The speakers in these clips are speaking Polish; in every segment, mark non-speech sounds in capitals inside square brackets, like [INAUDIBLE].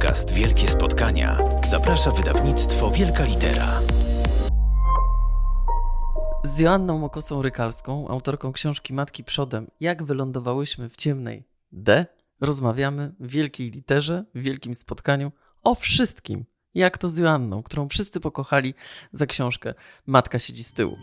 podcast Wielkie Spotkania zaprasza wydawnictwo Wielka Litera. Z Joanną Mokosą Rykalską, autorką książki Matki Przodem, jak wylądowałyśmy w ciemnej D, rozmawiamy w wielkiej literze, w wielkim spotkaniu o wszystkim. Jak to z Joanną, którą wszyscy pokochali za książkę Matka siedzi z tyłu.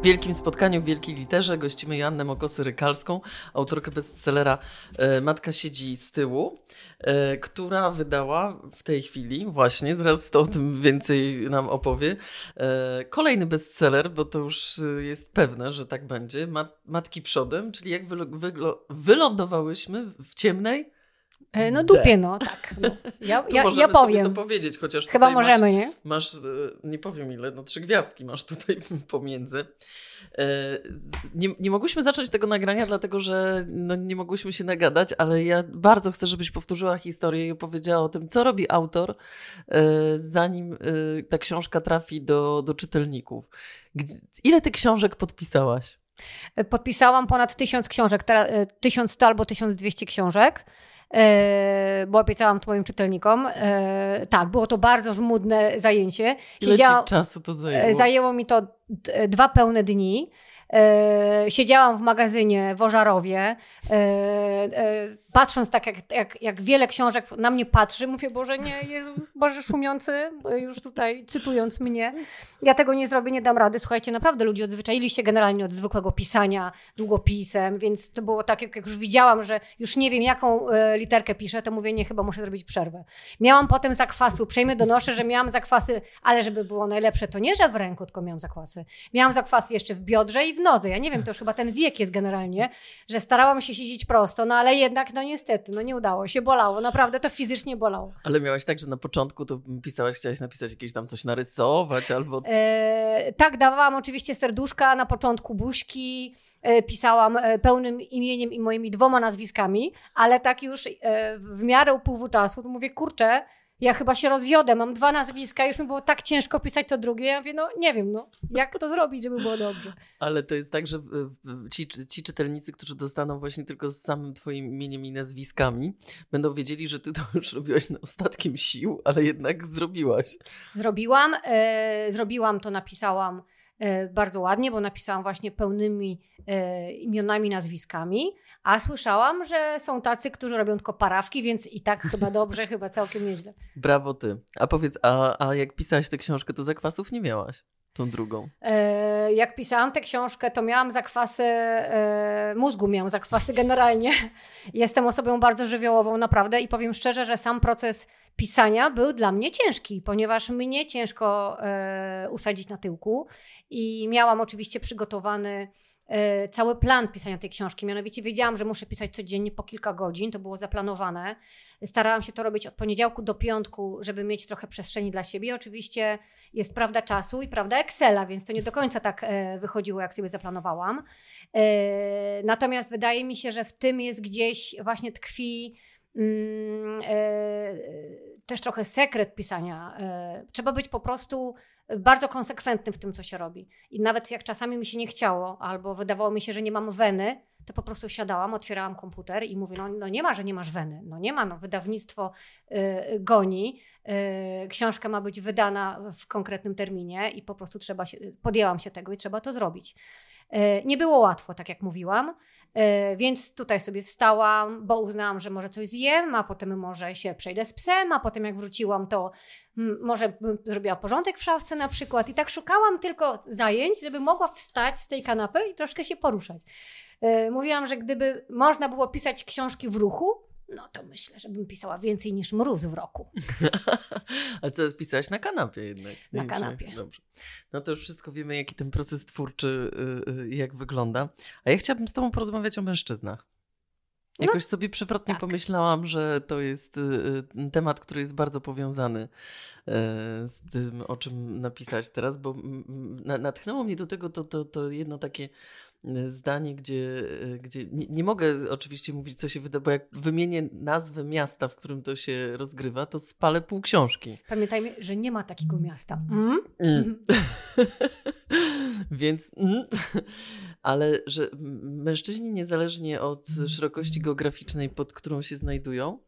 W wielkim spotkaniu w wielkiej literze gościmy Joannę Mokosy-Rykalską, autorkę bestsellera e, Matka siedzi z tyłu, e, która wydała w tej chwili, właśnie, zaraz to o tym więcej nam opowie, e, kolejny bestseller, bo to już jest pewne, że tak będzie, Matki przodem, czyli jak wylądowałyśmy w ciemnej no dupie, no tak. No. [LAUGHS] Ja, ja, ja powiem. to powiedzieć, chociaż Chyba możemy, masz, nie? Masz, e, nie powiem ile, no trzy gwiazdki masz tutaj [LAUGHS] pomiędzy. E, nie, nie mogłyśmy zacząć tego nagrania, dlatego że no, nie mogłyśmy się nagadać, ale ja bardzo chcę, żebyś powtórzyła historię i opowiedziała o tym, co robi autor, zanim ta książka trafi do, do czytelników. Ile ty książek podpisałaś? Podpisałam ponad tysiąc książek, tysiąc to albo tysiąc dwieście książek. E, bo obiecałam to moim czytelnikom. E, tak, było to bardzo żmudne zajęcie. Ile czasu to zajęło? E, zajęło mi to dwa pełne dni. Siedziałam w magazynie w Ożarowie patrząc tak, jak, jak, jak wiele książek na mnie patrzy, mówię, Boże, nie, Jezu, Boże szumiący, już tutaj cytując mnie, ja tego nie zrobię, nie dam rady. Słuchajcie, naprawdę ludzie odzwyczaili się generalnie od zwykłego pisania długopisem, więc to było tak, jak, jak już widziałam, że już nie wiem, jaką e, literkę piszę, to mówię, nie, chyba muszę zrobić przerwę. Miałam potem zakwasu, przejmę donoszę, że miałam zakwasy, ale żeby było najlepsze, to nie, że w ręku, tylko miałam zakwasy. Miałam zakwasy jeszcze w biodrze i w nodze. Ja nie wiem, to już chyba ten wiek jest generalnie, że starałam się siedzieć prosto, no ale jednak, no niestety, no nie udało się, bolało, naprawdę to fizycznie bolało. Ale miałaś tak, że na początku to pisałaś, chciałaś napisać jakieś tam coś narysować albo... E, tak, dawałam oczywiście serduszka, na początku buźki, e, pisałam e, pełnym imieniem i moimi dwoma nazwiskami, ale tak już e, w miarę upływu czasu, to mówię, kurczę, ja chyba się rozwiodę, mam dwa nazwiska, już mi było tak ciężko pisać to drugie. Ja mówię, no nie wiem, no, jak to zrobić, żeby było dobrze. Ale to jest tak, że ci, ci czytelnicy, którzy dostaną właśnie tylko z samym twoim imieniem i nazwiskami, będą wiedzieli, że ty to już robiłaś na ostatkiem sił, ale jednak zrobiłaś. Zrobiłam, e, zrobiłam to, napisałam bardzo ładnie, bo napisałam właśnie pełnymi e, imionami, nazwiskami, a słyszałam, że są tacy, którzy robią tylko parawki, więc i tak chyba [LAUGHS] dobrze, chyba całkiem nieźle. Brawo ty. A powiedz, a, a jak pisałaś tę książkę, to zakwasów nie miałaś? Tą drugą. E, jak pisałam tę książkę, to miałam zakwasy e, mózgu, miałam zakwasy generalnie. [LAUGHS] Jestem osobą bardzo żywiołową, naprawdę, i powiem szczerze, że sam proces pisania był dla mnie ciężki, ponieważ mnie ciężko e, usadzić na tyłku i miałam oczywiście przygotowany E, cały plan pisania tej książki. Mianowicie wiedziałam, że muszę pisać codziennie po kilka godzin, to było zaplanowane. Starałam się to robić od poniedziałku do piątku, żeby mieć trochę przestrzeni dla siebie. Oczywiście jest prawda czasu i prawda Excela, więc to nie do końca tak e, wychodziło, jak sobie zaplanowałam. E, natomiast wydaje mi się, że w tym jest gdzieś właśnie tkwi też trochę sekret pisania. Trzeba być po prostu bardzo konsekwentny w tym, co się robi. I nawet jak czasami mi się nie chciało, albo wydawało mi się, że nie mam weny, to po prostu siadałam, otwierałam komputer i mówię, no, no nie ma, że nie masz weny. No nie ma, no wydawnictwo goni, książka ma być wydana w konkretnym terminie i po prostu trzeba się, podjęłam się tego i trzeba to zrobić. Nie było łatwo, tak jak mówiłam, więc tutaj sobie wstałam, bo uznałam, że może coś zjem, a potem może się przejdę z psem, a potem jak wróciłam, to może bym zrobiła porządek w szafce na przykład. I tak szukałam tylko zajęć, żeby mogła wstać z tej kanapy i troszkę się poruszać. Y, mówiłam, że gdyby można było pisać książki w ruchu, no to myślę, że bym pisała więcej niż mróz w roku. [LAUGHS] A co pisałaś na kanapie jednak? Na kanapie. Dobrze. No to już wszystko wiemy, jaki ten proces twórczy, yy, jak wygląda. A ja chciałabym z tobą porozmawiać o mężczyznach. No, Jakoś sobie przewrotnie tak. pomyślałam, że to jest y, temat, który jest bardzo powiązany z tym, o czym napisać teraz, bo natchnęło mnie do tego to, to, to jedno takie zdanie, gdzie, e, gdzie nie, nie, mogę oczywiście mówić, co się wyda, bo jak wymienię nazwę miasta, w którym to się rozgrywa, to spalę pół książki. Pamiętajmy, że nie ma takiego miasta. Mm? Mm. [LAUGHS] Więc, mm. [LAUGHS] ale że mężczyźni niezależnie od szerokości geograficznej, pod którą się znajdują,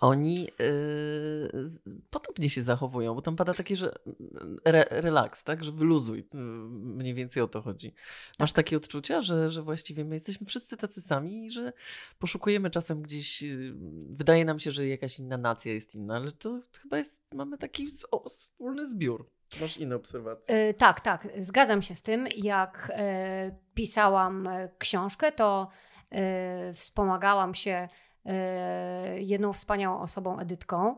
oni yy, podobnie się zachowują, bo tam pada takie, że re, relaks, tak, że wyluzuj, yy, mniej więcej o to chodzi. Masz tak. takie odczucia, że, że właściwie my jesteśmy wszyscy tacy sami i że poszukujemy czasem gdzieś, yy, wydaje nam się, że jakaś inna nacja jest inna, ale to chyba jest, mamy taki o, wspólny zbiór. Masz inne obserwacje? Yy, tak, tak, zgadzam się z tym. Jak yy, pisałam książkę, to wspomagałam się jedną wspaniałą osobą, Edytką,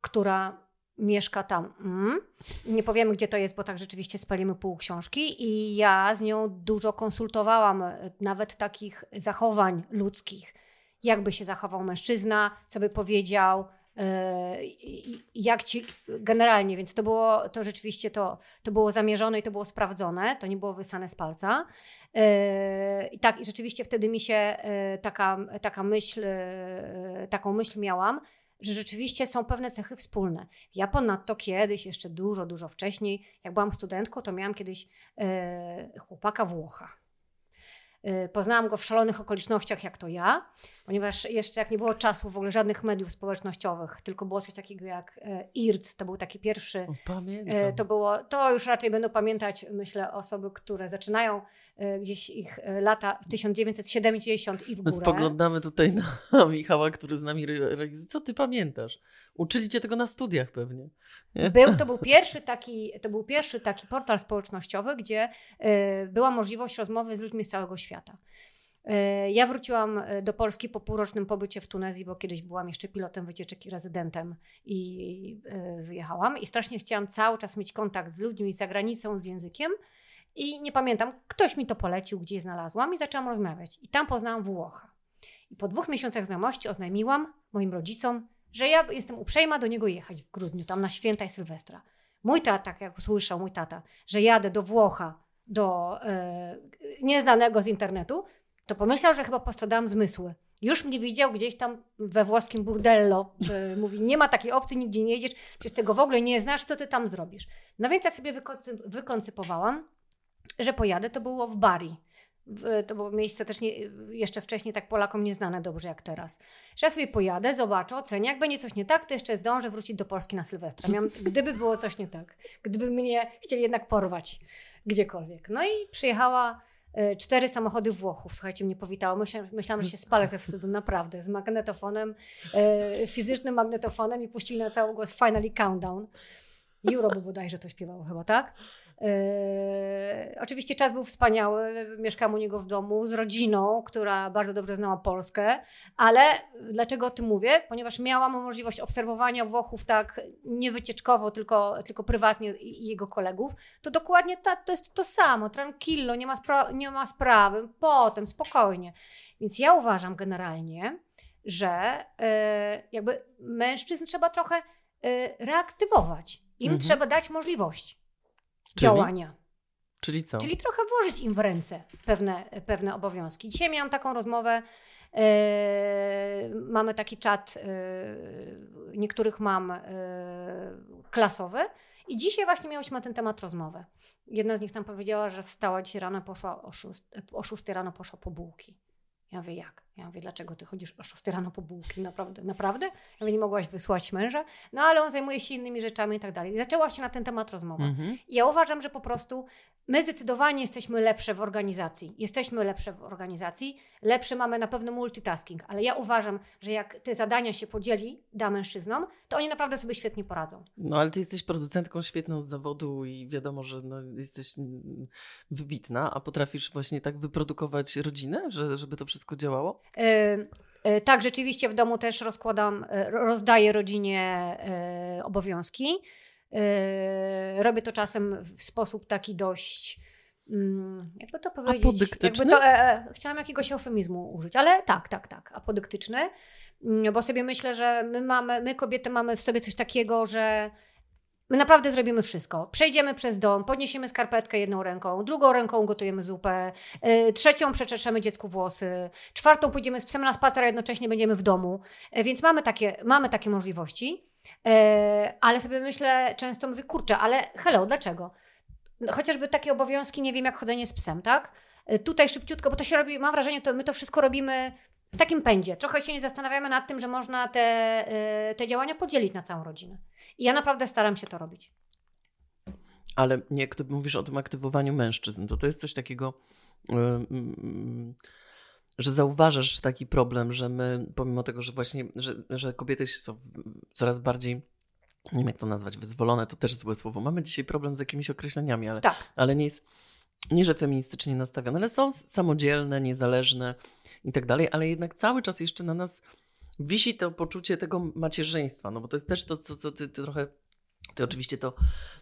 która mieszka tam. Mm. Nie powiemy, gdzie to jest, bo tak rzeczywiście spalimy pół książki. I ja z nią dużo konsultowałam, e, nawet takich zachowań ludzkich. Jakby się zachował mężczyzna, co by powiedział, e, jak ci generalnie, więc to było to rzeczywiście to, to było zamierzone i to było sprawdzone, to nie było wysane z palca. Yy, I tak, i rzeczywiście wtedy mi się yy, taka, taka myśl, yy, taką myśl miałam, że rzeczywiście są pewne cechy wspólne. Ja ponadto kiedyś, jeszcze dużo, dużo wcześniej, jak byłam studentką, to miałam kiedyś chłopaka Włocha. Y, poznałam go w szalonych okolicznościach, jak to ja, ponieważ jeszcze jak nie było czasu w ogóle żadnych mediów społecznościowych, tylko było coś takiego jak e, IRC, to był taki pierwszy. pamiętam. E, to było, to już raczej będą pamiętać, myślę, osoby, które zaczynają gdzieś ich lata 1970 i w górę. My spoglądamy tutaj na [LAUGHS] Michała, który z nami realizuje. Co ty pamiętasz? Uczyli cię tego na studiach pewnie. Nie? Był, to był [LAUGHS] pierwszy taki, to był pierwszy taki portal społecznościowy, gdzie była możliwość rozmowy z ludźmi z całego świata. E, ja wróciłam e, do Polski po półrocznym pobycie w Tunezji, bo kiedyś byłam jeszcze pilotem wycieczek i rezydentem i e, wyjechałam. I strasznie chciałam cały czas mieć kontakt z ludźmi za granicą, z językiem. I nie pamiętam, ktoś mi to polecił, gdzie je znalazłam i zaczęłam rozmawiać. I tam poznałam Włocha. I po dwóch miesiącach znajomości oznajmiłam moim rodzicom, że ja jestem uprzejma do niego jechać w grudniu, tam na święta i Sylwestra. Mój tata, jak usłyszał mój tata, że jadę do Włocha do e, nieznanego z internetu, to pomyślał, że chyba postradałam zmysły. Już mnie widział gdzieś tam we włoskim burdello. [LAUGHS] Mówi, nie ma takiej opcji, nigdzie nie jedziesz, przecież tego w ogóle nie znasz, co ty tam zrobisz. No więc ja sobie wykoncypowałam, że pojadę, to było w Bari to było miejsce też nie, jeszcze wcześniej tak Polakom nieznane dobrze jak teraz. Że ja sobie pojadę, zobaczę, ocenię, jak będzie coś nie tak, to jeszcze zdążę wrócić do Polski na Sylwestra. Miałam, [LAUGHS] gdyby było coś nie tak, gdyby mnie chcieli jednak porwać gdziekolwiek. No i przyjechała e, cztery samochody Włochów. Słuchajcie, mnie powitało. Myślałam, myślałam że się spalę ze wstydu, naprawdę. Z magnetofonem, e, fizycznym magnetofonem i puścili na cały głos Finally Countdown. Euro bo bodajże to śpiewało chyba, tak? Yy, oczywiście czas był wspaniały. Mieszkałam u niego w domu z rodziną, która bardzo dobrze znała Polskę, ale dlaczego o tym mówię? Ponieważ miałam możliwość obserwowania Włochów tak nie wycieczkowo, tylko, tylko prywatnie i jego kolegów. To dokładnie ta, to jest to samo. Tranquillo, nie ma, nie ma sprawy, potem spokojnie. Więc ja uważam generalnie, że yy, jakby mężczyzn trzeba trochę yy, reaktywować. Im mhm. trzeba dać możliwość. Czyli? działania. Czyli co? Czyli trochę włożyć im w ręce pewne, pewne obowiązki. Dzisiaj miałam taką rozmowę. Yy, mamy taki czat yy, niektórych mam yy, klasowy. I dzisiaj właśnie miałyśmy na ten temat rozmowę. Jedna z nich tam powiedziała, że wstała dzisiaj rano, poszła o 6, o 6 rano poszła po bułki. Ja mówię, jak? Ja mówię, dlaczego ty chodzisz o 6 rano po bułki? Naprawdę? Naprawdę? Ja mówię, nie mogłaś wysłać męża? No ale on zajmuje się innymi rzeczami i tak dalej. zaczęła się na ten temat rozmowa. Mhm. I ja uważam, że po prostu my zdecydowanie jesteśmy lepsze w organizacji. Jesteśmy lepsze w organizacji, lepsze mamy na pewno multitasking, ale ja uważam, że jak te zadania się podzieli da mężczyznom, to oni naprawdę sobie świetnie poradzą. No ale ty jesteś producentką świetną z zawodu i wiadomo, że no, jesteś wybitna, a potrafisz właśnie tak wyprodukować rodzinę, że, żeby to wszystko działało? E, e, tak, rzeczywiście w domu też rozkładam, e, rozdaję rodzinie obowiązki. Robię to czasem w sposób taki dość. Mm, jakby to powiedzieć? Apodyktyczny? To, e, chciałam jakiegoś eufemizmu użyć, ale tak, tak, tak, apodyktyczny. Mm, bo sobie myślę, że my mamy, my kobiety mamy w sobie coś takiego, że My naprawdę zrobimy wszystko. Przejdziemy przez dom, podniesiemy skarpetkę jedną ręką, drugą ręką gotujemy zupę, yy, trzecią przeczeszemy dziecku włosy, czwartą pójdziemy z psem na spacer, a jednocześnie będziemy w domu. Yy, więc mamy takie, mamy takie możliwości. Yy, ale sobie myślę, często mówię, kurczę, ale hello, dlaczego? Chociażby takie obowiązki, nie wiem, jak chodzenie z psem, tak? Y, tutaj szybciutko, bo to się robi, mam wrażenie, to my to wszystko robimy w takim pędzie. Trochę się nie zastanawiamy nad tym, że można te, y, te działania podzielić na całą rodzinę. I ja naprawdę staram się to robić. Ale nie, gdy mówisz o tym aktywowaniu mężczyzn, to to jest coś takiego, że zauważasz taki problem, że my, pomimo tego, że właśnie, że, że kobiety są coraz bardziej nie wiem jak to nazwać, wyzwolone to też złe słowo. Mamy dzisiaj problem z jakimiś określeniami, ale, tak. ale nie jest, nie że feministycznie nastawione, ale są samodzielne, niezależne i tak dalej, ale jednak cały czas jeszcze na nas wisi to poczucie tego macierzyństwa, no bo to jest też to, co, co ty, ty trochę ty oczywiście to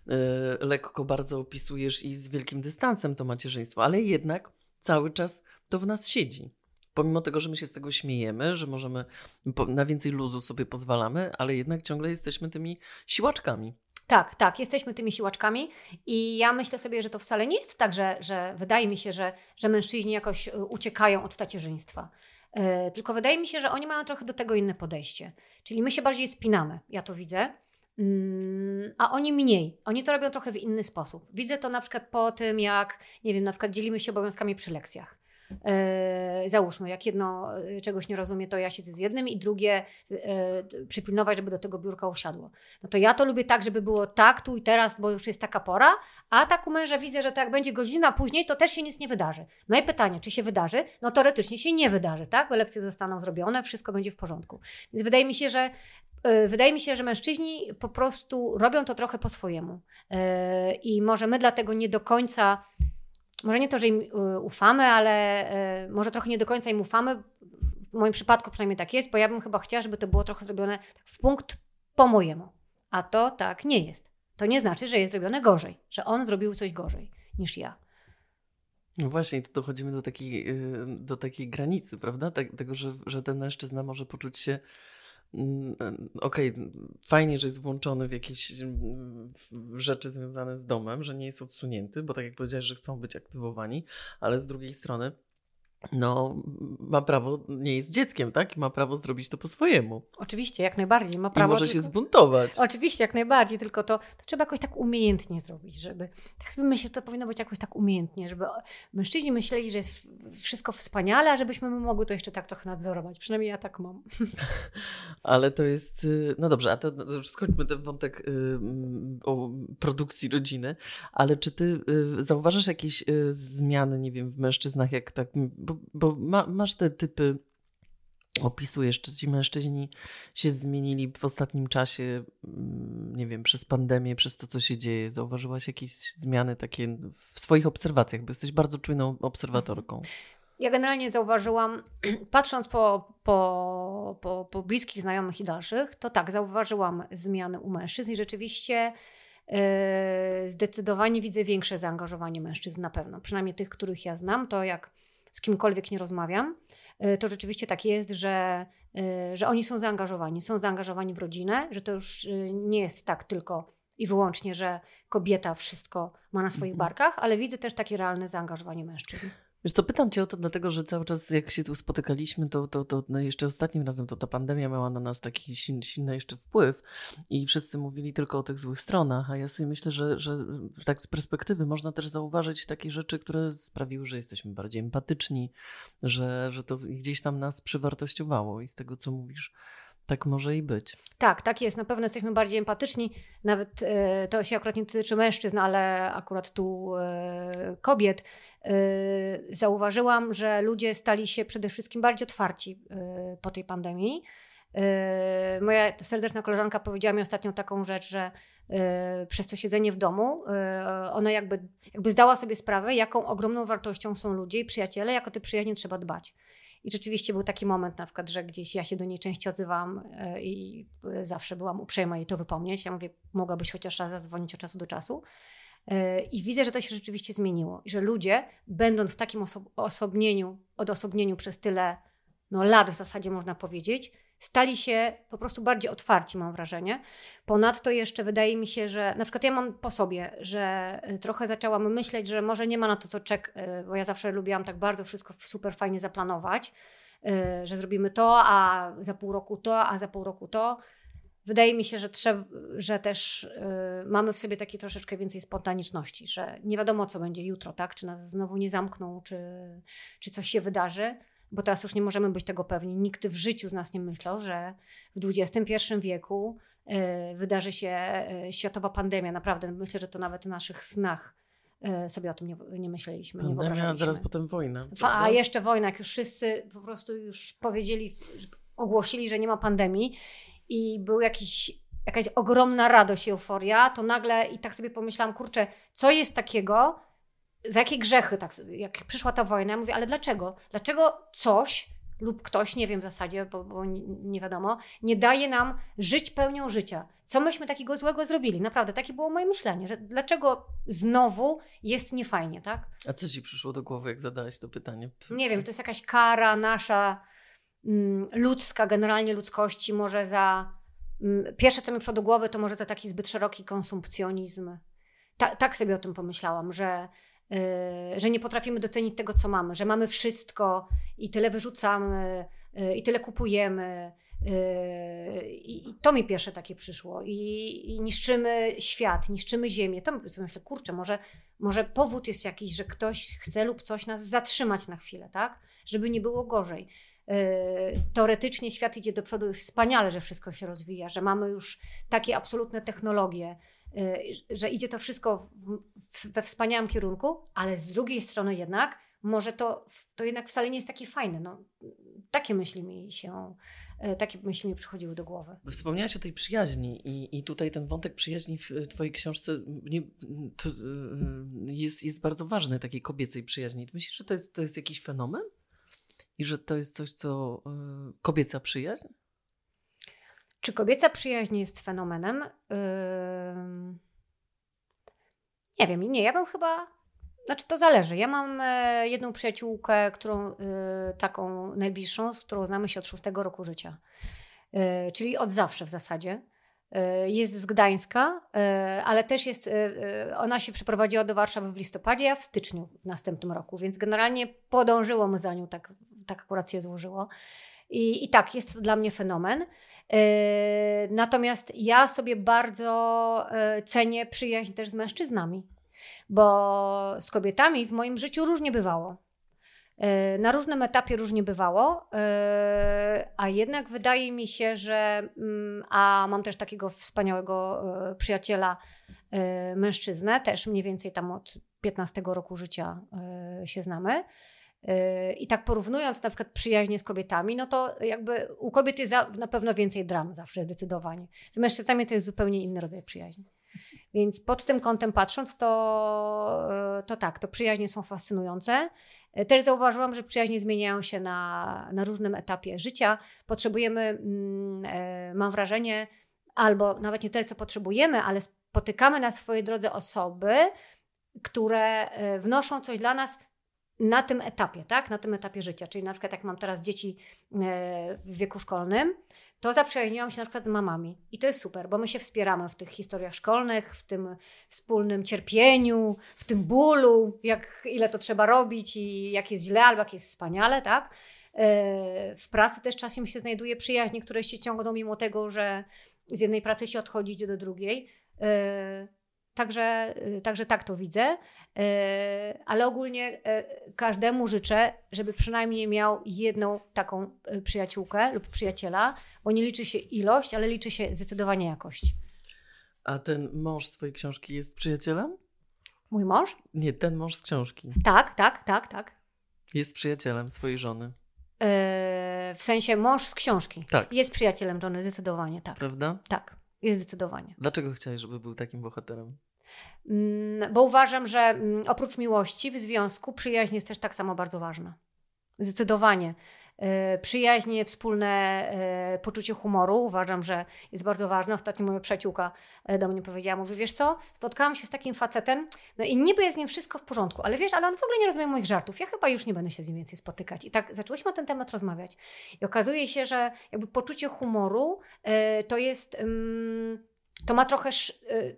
y, lekko bardzo opisujesz i z wielkim dystansem to macierzyństwo, ale jednak cały czas to w nas siedzi. Pomimo tego, że my się z tego śmiejemy, że możemy na więcej luzu sobie pozwalamy, ale jednak ciągle jesteśmy tymi siłaczkami. Tak, tak, jesteśmy tymi siłaczkami i ja myślę sobie, że to wcale nie jest tak, że, że wydaje mi się, że, że mężczyźni jakoś y, uciekają od tacierzyństwa. Yy, tylko wydaje mi się, że oni mają trochę do tego inne podejście. Czyli my się bardziej spinamy, ja to widzę, Mm, a oni mniej. Oni to robią trochę w inny sposób. Widzę to na przykład po tym, jak, nie wiem, na przykład dzielimy się obowiązkami przy lekcjach. Yy, załóżmy, jak jedno e, czegoś nie rozumie, to ja siedzę z jednym i drugie yy, przypilnować, żeby do tego biurka usiadło. No to ja to lubię tak, żeby było tak, tu i teraz, bo już jest taka pora, a tak u męża widzę, że tak będzie godzina później, to też się nic nie wydarzy. No i pytanie, czy się wydarzy? No teoretycznie się nie wydarzy, tak? Bo lekcje zostaną zrobione, wszystko będzie w porządku. Więc wydaje mi się, że wydaje mi się, że mężczyźni po prostu robią to trochę po swojemu. I może my dlatego nie do końca, może nie to, że im y, ufamy, ale może trochę nie do końca im ufamy. W moim przypadku przynajmniej tak jest, bo ja bym chyba chciała, żeby to było trochę zrobione w punkt po mojemu. A to tak nie jest. To nie znaczy, że jest zrobione gorzej, że on zrobił coś gorzej niż ja. No właśnie, tu dochodzimy do takiej, do takiej granicy, prawda? Tak, tego, że, że ten mężczyzna może poczuć się okej, okay, fajnie, że jest włączony w jakieś mm, rzeczy związane z domem, że nie jest odsunięty, bo tak jak powiedziałeś, że chcą być aktywowani, ale z drugiej strony no, ma prawo, nie jest dzieckiem, tak? I ma prawo zrobić to po swojemu. Oczywiście, jak najbardziej. Ma prawo I może tylko... się zbuntować. Oczywiście, jak najbardziej, tylko to, to, trzeba jakoś tak umiejętnie zrobić, żeby, tak sobie myślę, to powinno być jakoś tak umiejętnie, żeby mężczyźni myśleli, że jest wszystko wspaniale, a żebyśmy my mogły to jeszcze tak trochę nadzorować. Przynajmniej ja tak mam. [LAUGHS] Ale to jest, y, no dobrze, a to, to już skończmy ten wątek y, mm, o produkcji rodziny, ale czy ty y, zauważasz jakieś zmiany, nie wiem, w mężczyznach, jak tak, bo ma, masz te typy, opisujesz, czy ci mężczyźni się zmienili w ostatnim czasie, mm, nie wiem, przez pandemię, przez to, co się dzieje? Zauważyłaś jakieś zmiany takie w swoich obserwacjach, bo jesteś bardzo czujną obserwatorką. Ja generalnie zauważyłam, [CLEARS THROAT] patrząc po, po, po, po bliskich znajomych i dalszych, to tak, zauważyłam zmiany u mężczyzn i rzeczywiście yy, zdecydowanie widzę większe zaangażowanie mężczyzn na pewno. Przynajmniej tych, których ja znam, to jak z kimkolwiek nie rozmawiam, y, to rzeczywiście tak jest, że, y, że oni są zaangażowani. Są zaangażowani w rodzinę, że to już y, nie jest tak tylko i wyłącznie, że kobieta wszystko ma na swoich mhm. barkach, ale widzę też takie realne zaangażowanie mężczyzn. Wiesz co, pytam Cię o to dlatego, że cały czas jak się tu spotykaliśmy, to, to, to no jeszcze ostatnim razem to ta pandemia miała na nas taki silny jeszcze wpływ i wszyscy mówili tylko o tych złych stronach, a ja sobie myślę, że, że tak z perspektywy można też zauważyć takie rzeczy, które sprawiły, że jesteśmy bardziej empatyczni, że, że to gdzieś tam nas przywartościowało i z tego, co mówisz, tak może i być. Tak, tak jest. Na pewno jesteśmy bardziej empatyczni. Nawet e, to się akurat nie tyczy mężczyzn, ale akurat tu e, kobiet. E, zauważyłam, że ludzie stali się przede wszystkim bardziej otwarci e, po tej pandemii. Moja serdeczna koleżanka powiedziała mi ostatnio taką rzecz, że przez to siedzenie w domu ona jakby, jakby zdała sobie sprawę, jaką ogromną wartością są ludzie i przyjaciele, jako te przyjaźnie trzeba dbać. I rzeczywiście był taki moment na przykład, że gdzieś ja się do niej częściej odzywałam e, i zawsze byłam uprzejma jej to wypomnieć. Ja mówię, mogłabyś chociaż raz zadzwonić od czasu do czasu. E, I widzę, że to się rzeczywiście zmieniło. I że ludzie, będąc w takim oso osobnieniu, odosobnieniu przez tyle no, lat w zasadzie można powiedzieć, stali się po prostu bardziej otwarci, mam wrażenie. Ponadto jeszcze wydaje mi się, że na przykład ja mam po sobie, że y, trochę zaczęłam myśleć, że może nie ma na to co czek, y, bo ja zawsze lubiłam tak bardzo wszystko super fajnie zaplanować, y, że zrobimy to, a za pół roku to, a za pół roku to. wydaje mi się, że, trzeba, że też mamy w sobie takie troszeczkę więcej spontaniczności, że nie wiadomo, co będzie jutro, tak? Czy nas znowu nie zamkną, czy, czy coś się wydarzy, bo teraz już nie możemy być tego pewni. Nikt w życiu z nas nie myślał, że w XXI wieku y, wydarzy się y, światowa pandemia. Naprawdę, myślę, że to nawet w naszych snach y, sobie o tym nie, nie myśleliśmy. nie Pandemia, wyobrażaliśmy. zaraz potem wojna. Prawda? A jeszcze wojna, jak już wszyscy po prostu już powiedzieli, ogłosili, że nie ma pandemii i był jakiś, jakaś ogromna radość i euforia, to nagle i tak sobie pomyślałam, kurczę, co jest takiego, za jakie grzechy, tak, jak przyszła ta wojna, ja mówię, ale dlaczego? Dlaczego coś lub ktoś, nie wiem w zasadzie, bo, bo nie, nie wiadomo, nie daje nam żyć pełnią życia? Co myśmy takiego złego zrobili? Naprawdę, takie było moje myślenie, że dlaczego znowu jest niefajnie, tak? A co ci przyszło do głowy, jak zadałeś to pytanie? Nie wiem, to jest jakaś kara nasza mm, ludzka, generalnie ludzkości, może za. Mm, pierwsze, co mi przyszło do głowy, to może za taki zbyt szeroki konsumpcjonizm. Ta, tak sobie o tym pomyślałam, że, że nie potrafimy docenić tego, co mamy, że mamy wszystko i tyle wyrzucamy, yy, i tyle kupujemy. Yy, I to mi pierwsze takie przyszło. I, I niszczymy świat, niszczymy ziemię. To sobie myślę, kurczę, może, może powód jest jakiś, że ktoś chce lub coś nas zatrzymać na chwilę, tak? Żeby nie było gorzej. Yy, Teoretycznie świat idzie do przodu i wspaniale, że wszystko się rozwija, że mamy już takie absolutne technologie, yy, że idzie to wszystko we wspaniałym kierunku, ale z drugiej strony jednak może to, to jednak wcale nie jest takie fajne. No, takie myśli mi się, yy, takie myśli mi przychodziły do głowy. Wspomniałaś o tej przyjaźni i, i tutaj ten wątek przyjaźni w twojej książce nie, to, y, jest, jest bardzo ważny, takiej kobiecej przyjaźni. Myślisz, że to jest, to jest jakiś fenomen? I że to jest coś, co y, kobieca przyjaźń? Czy kobieca przyjaźń jest fenomenem? Ym, Nie wiem, nie, ja bym chyba. Znaczy, to zależy. Ja mam e, jedną przyjaciółkę, którą y, taką najbliższą, z którą znamy się od szóstego roku życia. Y, czyli od zawsze w zasadzie. Jest z Gdańska, ale też jest. Ona się przeprowadziła do Warszawy w listopadzie, a w styczniu w następnym roku, więc generalnie podążyłam za nią, tak, tak akurat się złożyło. I, I tak, jest to dla mnie fenomen. Natomiast ja sobie bardzo cenię przyjaźń też z mężczyznami, bo z kobietami w moim życiu różnie bywało. Yy, Na różnym etapie różnie bywało, yy, a jednak wydaje mi się, że. mm, A mam też takiego wspaniałego yy, przyjaciela, mężczyznę, też mniej więcej tam od 15 roku życia się znamy. I tak porównując na przykład przyjaźnie z kobietami, no to jakby u kobiet jest na pewno więcej dram zawsze zdecydowanie. Z mężczyznami to jest zupełnie inny rodzaj przyjaźni. Więc pod tym kątem patrząc, to, yy, to tak, to przyjaźnie są fascynujące. Yy, Też zauważyłam, że przyjaźnie zmieniają się na, na różnym etapie życia. Potrzebujemy, mm, yy, mam wrażenie, albo nawet nie tyle, co potrzebujemy, ale spotykamy na swojej drodze osoby, które wnoszą coś dla nas na tym etapie, tak? Na tym etapie życia. Czyli na przykład jak mam teraz dzieci e, w wieku szkolnym, to zaprzyjaźniłam się na przykład z mamami. I to jest super, bo my się wspieramy w tych historiach szkolnych, w tym wspólnym cierpieniu, w tym bólu, jak, ile to trzeba robić i jak jest źle albo jak jest wspaniale, tak? E, W pracy też czasem się znajduje przyjaźnie, które się ciągną mimo tego, że z jednej pracy się odchodzi, do drugiej. Także, y, także tak to widzę, Y, ale ogólnie y, każdemu życzę, żeby przynajmniej miał jedną taką przyjaciółkę lub przyjaciela, bo nie liczy się ilość, ale liczy się zdecydowanie jakość. A ten mąż z twojej książki jest przyjacielem? Mój mąż? Nie, ten mąż z książki. Tak, tak, tak, tak. Jest przyjacielem swojej żony, Y, W sensie mąż z książki. Tak. Jest przyjacielem żony, zdecydowanie, tak. prawda? Tak, zdecydowanie. Dlaczego chciałeś, żeby był takim bohaterem? Mm, Bo uważam, że mm, oprócz miłości w związku, przyjaźń jest też tak samo bardzo ważna. Zdecydowanie. E, Przyjaźnie, wspólne e, poczucie humoru uważam, że jest bardzo ważne. Ostatnio moja przyjaciółka e, do mnie powiedziała, mówi, wiesz co, spotkałam się z takim facetem, no i niby jest z nim wszystko w porządku, ale wiesz, ale on w ogóle nie rozumie moich żartów. Ja chyba już nie będę się z nim więcej spotykać. I tak zaczęłyśmy na ten temat rozmawiać. I okazuje się, że jakby poczucie humoru to jest, ym, to ma trochę,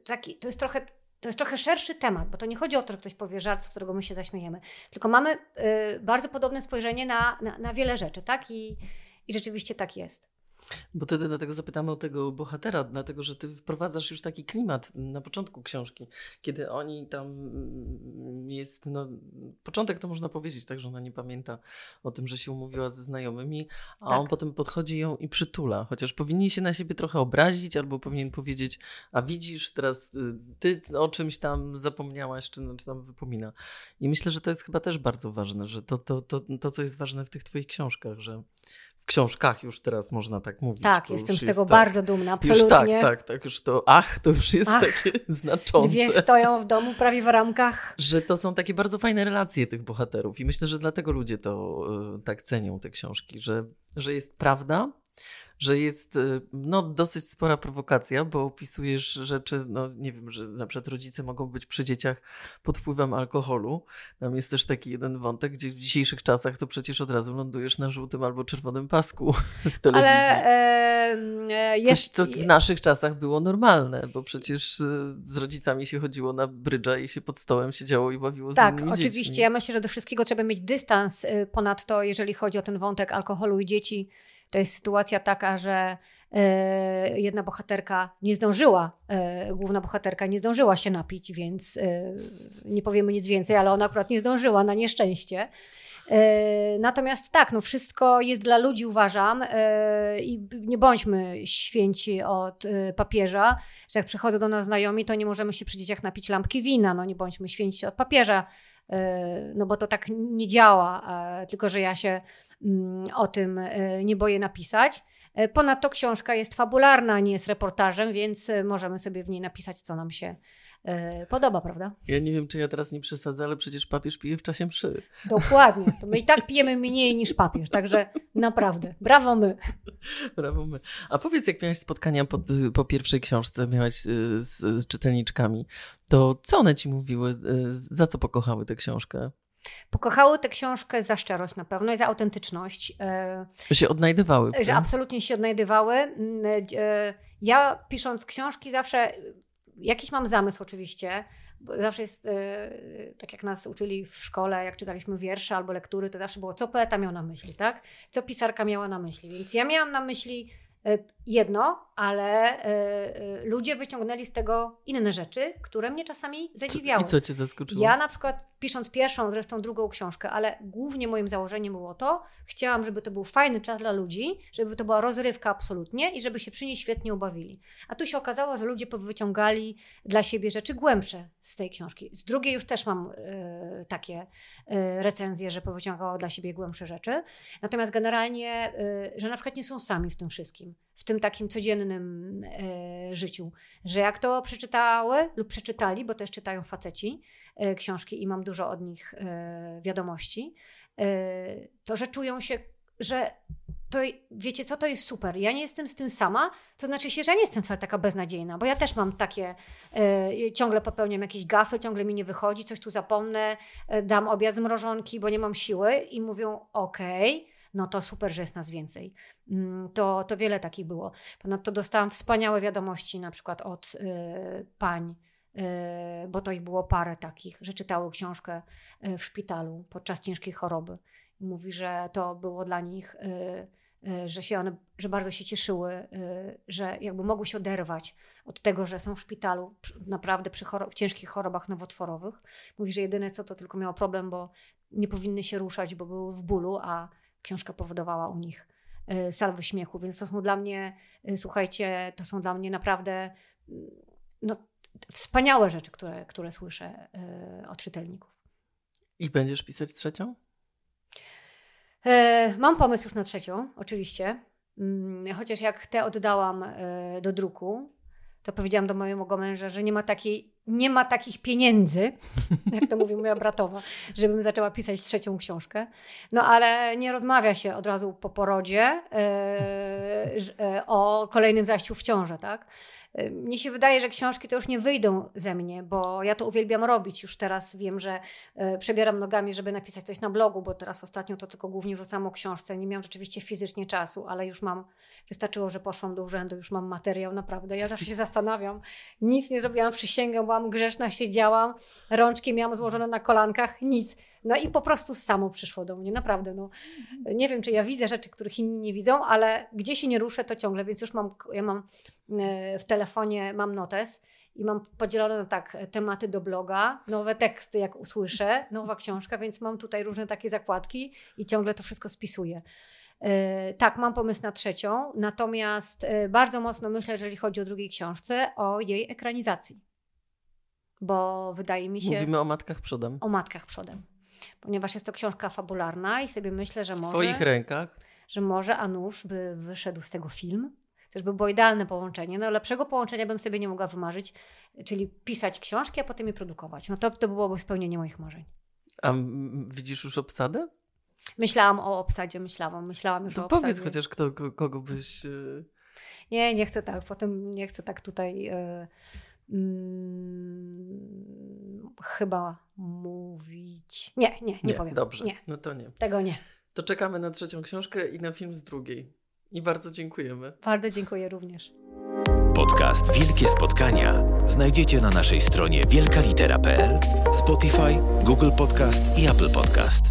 taki, to jest trochę to jest trochę szerszy temat, bo to nie chodzi o to, że ktoś powie żart, z którego my się zaśmiejemy, tylko mamy y, bardzo podobne spojrzenie na, na, na wiele rzeczy, tak? I, I rzeczywiście tak jest. Bo wtedy dlatego zapytamy o tego bohatera, dlatego że ty wprowadzasz już taki klimat na początku książki, kiedy oni tam mm, jest, no, początek to można powiedzieć tak, że ona nie pamięta o tym, że się umówiła ze znajomymi, a Tak. on potem podchodzi ją i przytula, chociaż powinni się na siebie trochę obrazić, albo powinien powiedzieć, a widzisz, teraz y, ty o czymś tam zapomniałaś, czy, no, czy tam wypomina. I myślę, że to jest chyba też bardzo ważne, że to, to, to, to co jest ważne w tych twoich książkach, że książkach już teraz można tak mówić. Tak, jestem już z tego jest bardzo dumna, Już absolutnie. tak, tak, tak, już to ach, to już jest Ach, takie [LAUGHS] znaczące. Dwie stoją w domu prawie w ramkach. Że to są takie bardzo fajne relacje tych bohaterów i myślę, że dlatego ludzie to y, tak cenią, te książki, że, że jest prawda, że jest y, no, dosyć spora prowokacja, bo opisujesz rzeczy, no nie wiem, że na przykład rodzice mogą być przy dzieciach pod wpływem alkoholu. Tam jest też taki jeden wątek, gdzie w dzisiejszych czasach to przecież od razu lądujesz na żółtym albo czerwonym pasku [LAUGHS] w telewizji. Ale e, e, Coś, jest... co w naszych czasach było normalne, bo przecież y, z rodzicami się chodziło na brydża i się pod stołem siedziało i bawiło z Tak, innymi oczywiście. dziećmi. Ja myślę, że do wszystkiego trzeba mieć dystans. y, Ponadto, jeżeli chodzi o ten wątek alkoholu i dzieci, to jest sytuacja taka, że e, jedna bohaterka nie zdążyła, e, główna bohaterka nie zdążyła się napić, więc e, nie powiemy nic więcej, ale ona akurat nie zdążyła na nieszczęście. Natomiast tak, no wszystko jest dla ludzi, uważam, i nie bądźmy święci od papieża, że jak przychodzą do nas znajomi, to nie możemy się przy dzieciach napić lampki wina, no nie bądźmy święci od papieża, no bo to tak nie działa, tylko że ja się o tym e, nie boję napisać. E, Ponadto książka jest fabularna, nie jest reportażem, więc e, możemy sobie w niej napisać, co nam się podoba, prawda? Ja nie wiem, czy ja teraz nie przesadzę, ale przecież papież pije w czasie mszy. Dokładnie. To my i tak pijemy mniej niż papież, także naprawdę, brawo my. Brawo my. A powiedz, jak miałaś spotkania pod, po pierwszej książce, miałaś z, z czytelniczkami, to co one ci mówiły, za co pokochały tę książkę? Pokochały tę książkę za szczerość na pewno i za autentyczność. e, Że się odnajdywały że absolutnie się odnajdywały. Mm, e, Ja pisząc książki zawsze jakiś mam zamysł oczywiście. bo Zawsze jest, e, tak jak nas uczyli w szkole, jak czytaliśmy wiersze albo lektury, to zawsze było, co poeta miał na myśli, tak? Co pisarka miała na myśli. Więc ja miałam na myśli e, jedno, ale e, e, ludzie wyciągnęli z tego inne rzeczy, które mnie czasami zadziwiały. I co cię zaskoczyło? Ja na przykład pisząc pierwszą, zresztą drugą książkę, ale głównie moim założeniem było to, chciałam, żeby to był fajny czas dla ludzi, żeby to była rozrywka absolutnie i żeby się przy niej świetnie ubawili. A tu się okazało, że ludzie wyciągali dla siebie rzeczy głębsze z tej książki. Z drugiej już też mam e, takie recenzje, że powyciągało dla siebie głębsze rzeczy. Natomiast generalnie, że na przykład nie są sami w tym wszystkim, w tym takim codziennym e, życiu, że jak to przeczytały lub przeczytali, bo też czytają faceci, e, książki i mam dużo od nich e, wiadomości, e, to że czują się, że to wiecie co, to jest super. Ja nie jestem z tym sama, to znaczy się, że ja nie jestem wcale taka beznadziejna, bo ja też mam takie, e, ciągle popełniam jakieś gafy, ciągle mi nie wychodzi, coś tu zapomnę, e, dam obiad z mrożonki, bo nie mam siły i mówią okej, no to super, że jest nas więcej. Mm, To, to wiele takich było. Ponadto dostałam wspaniałe wiadomości na przykład od e, pań, e, bo to ich było parę takich, że czytały książkę e, w szpitalu podczas ciężkiej choroby. Mówi, że to było dla nich, e, e, że się one, że bardzo się cieszyły, e, że jakby mogły się oderwać od tego, że są w szpitalu naprawdę przy choro- w ciężkich chorobach nowotworowych. Mówi, że jedyne co to tylko miało problem, bo nie powinny się ruszać, bo były w bólu, a książka powodowała u nich e, salwy śmiechu. Więc to są dla mnie, e, słuchajcie, to są dla mnie naprawdę mm, no, wspaniałe rzeczy, które, które słyszę e, od czytelników. I będziesz pisać trzecią? Mam pomysł już na trzecią, oczywiście. Mm, Chociaż jak te oddałam do druku, to powiedziałam do mojego męża, że nie ma, takiej, nie ma takich pieniędzy, [LAUGHS] jak to mówi moja bratowa, żebym zaczęła pisać trzecią książkę. No ale nie rozmawia się od razu po porodzie e, o kolejnym zajściu w ciążę, tak? Mnie się wydaje, że książki to już nie wyjdą ze mnie, bo ja to uwielbiam robić. Już teraz wiem, że e, przebieram nogami, żeby napisać coś na blogu, bo teraz ostatnio to tylko głównie wrzucam o książce. Nie miałam rzeczywiście fizycznie czasu, ale już mam, wystarczyło, że poszłam do urzędu, już mam materiał, naprawdę. Ja zawsze się zastanawiam. Nic nie zrobiłam, przysięgam, siedziałam, grzeszna siedziałam, rączki miałam złożone na kolankach, nic. No i po prostu samo przyszło do mnie, naprawdę. No. Nie wiem, czy ja widzę rzeczy, których inni nie widzą, ale gdzie się nie ruszę, to ciągle, więc już mam, ja mam e, w telefonie, mam notes i mam podzielone na tak tematy do bloga, nowe teksty, jak usłyszę, nowa książka, więc mam tutaj różne takie zakładki i ciągle to wszystko spisuję. E, tak, mam pomysł na trzecią, natomiast e, bardzo mocno myślę, jeżeli chodzi o drugiej książce, o jej ekranizacji. Bo wydaje mi się. Mówimy o matkach przodem. O matkach przodem. Ponieważ jest to książka fabularna i sobie myślę, że może. W Twoich rękach. Że może Anusz by wyszedł z tego film. Też by było idealne połączenie. No lepszego połączenia bym sobie nie mogła wymarzyć, czyli pisać książki, a potem je produkować. No to, to byłoby spełnienie moich marzeń. A widzisz już obsadę? Myślałam o obsadzie, myślałam, myślałam już to o obsadzie. powiedz chociaż, kto, kogo byś... Yy... Nie, nie chcę tak, potem nie chcę tak tutaj yy, yy, chyba mówić. Nie, nie, nie, nie powiem. Dobrze, nie. no to nie. Tego nie. To czekamy na trzecią książkę i na film z drugiej. I bardzo dziękujemy. Bardzo dziękuję również. Podcast Wielkie Spotkania znajdziecie na naszej stronie wielkalitera.pl, Spotify, Google Podcast i Apple Podcast.